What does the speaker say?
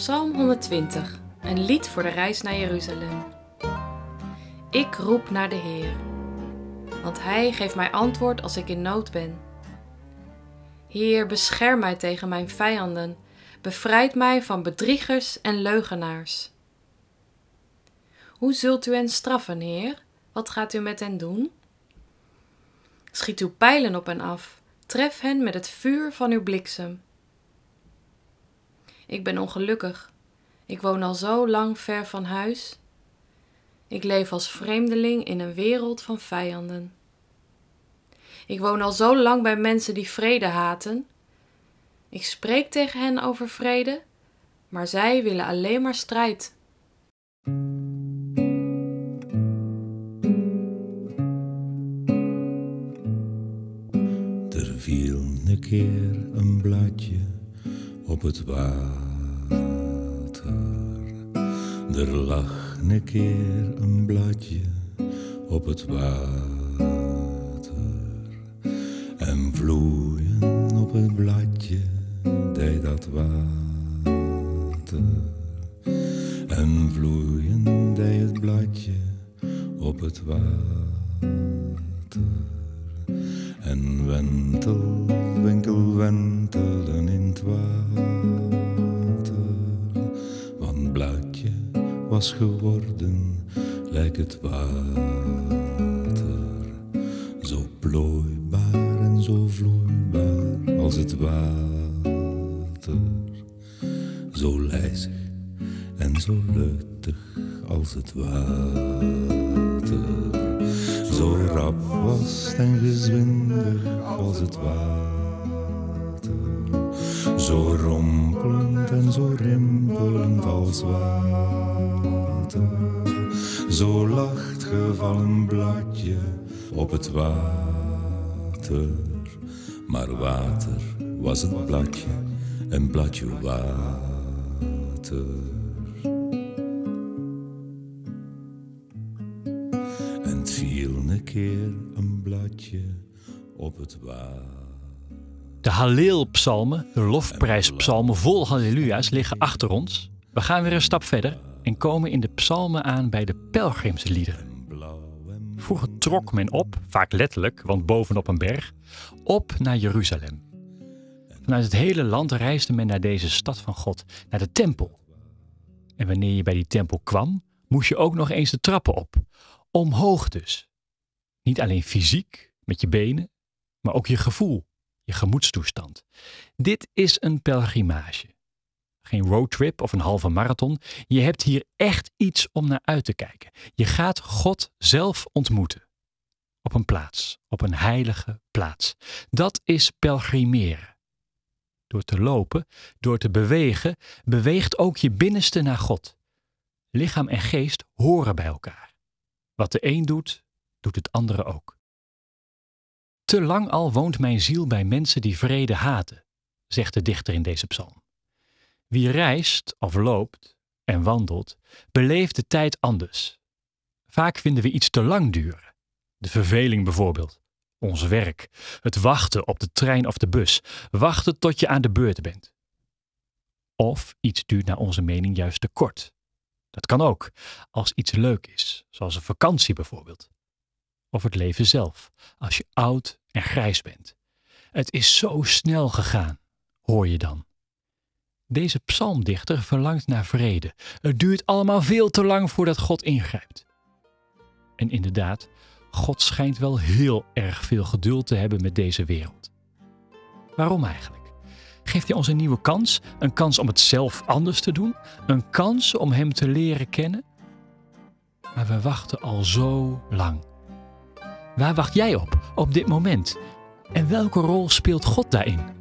Psalm 120, een lied voor de reis naar Jeruzalem. Ik roep naar de Heer, want Hij geeft mij antwoord als ik in nood ben. Heer, bescherm mij tegen mijn vijanden, bevrijd mij van bedriegers en leugenaars. Hoe zult u hen straffen, Heer? Wat gaat u met hen doen? Schiet uw pijlen op hen af, tref hen met het vuur van uw bliksem. Ik ben ongelukkig. Ik woon al zo lang ver van huis. Ik leef als vreemdeling in een wereld van vijanden. Ik woon al zo lang bij mensen die vrede haten. Ik spreek tegen hen over vrede, maar zij willen alleen maar strijd. Er viel een keer een bladje op het water. Er lag een keer een bladje op het water. En vloeien op het bladje deed dat water. En vloeien deed het bladje op het water. En wentel, winkel, wentelen in het water. Was geworden, lijkt het water. Zo plooibaar en zo vloeibaar als het water. Zo lijzig en zo luchtig als het water. Zo rap was en gezwindig als het water. Zo rompelend en zo rimpelend als water. Zo lacht gevallen bladje op het water. Maar water was het bladje, een bladje water. En het viel een keer een bladje op het water. De Halleel-psalmen, de lofprijspsalmen vol halleluja's, liggen achter ons. We gaan weer een stap verder en komen in de psalmen aan bij de pelgrimsliederen. Vroeger trok men op, vaak letterlijk, want bovenop een berg, op naar Jeruzalem. Vanuit het hele land reisde men naar deze stad van God, naar de tempel. En wanneer je bij die tempel kwam, moest je ook nog eens de trappen op. Omhoog dus. Niet alleen fysiek, met je benen, maar ook je gevoel, je gemoedstoestand. Dit is een pelgrimage. Geen roadtrip of een halve marathon. Je hebt hier echt iets om naar uit te kijken. Je gaat God zelf ontmoeten. Op een plaats, op een heilige plaats. Dat is pelgrimeren. Door te lopen, door te bewegen, beweegt ook je binnenste naar God. Lichaam en geest horen bij elkaar. Wat de een doet, doet het andere ook. Te lang al woont mijn ziel bij mensen die vrede haten, zegt de dichter in deze psalm. Wie reist of loopt en wandelt, beleeft de tijd anders. Vaak vinden we iets te lang duren. De verveling bijvoorbeeld, ons werk, het wachten op de trein of de bus, wachten tot je aan de beurt bent. Of iets duurt naar onze mening juist te kort. Dat kan ook, als iets leuk is, zoals een vakantie bijvoorbeeld. Of het leven zelf, als je oud en grijs bent. Het is zo snel gegaan, hoor je dan. Deze psalmdichter verlangt naar vrede. Het duurt allemaal veel te lang voordat God ingrijpt. En inderdaad, God schijnt wel heel erg veel geduld te hebben met deze wereld. Waarom eigenlijk? Geeft hij ons een nieuwe kans? Een kans om het zelf anders te doen? Een kans om Hem te leren kennen? Maar we wachten al zo lang. Waar wacht jij op, op dit moment? En welke rol speelt God daarin?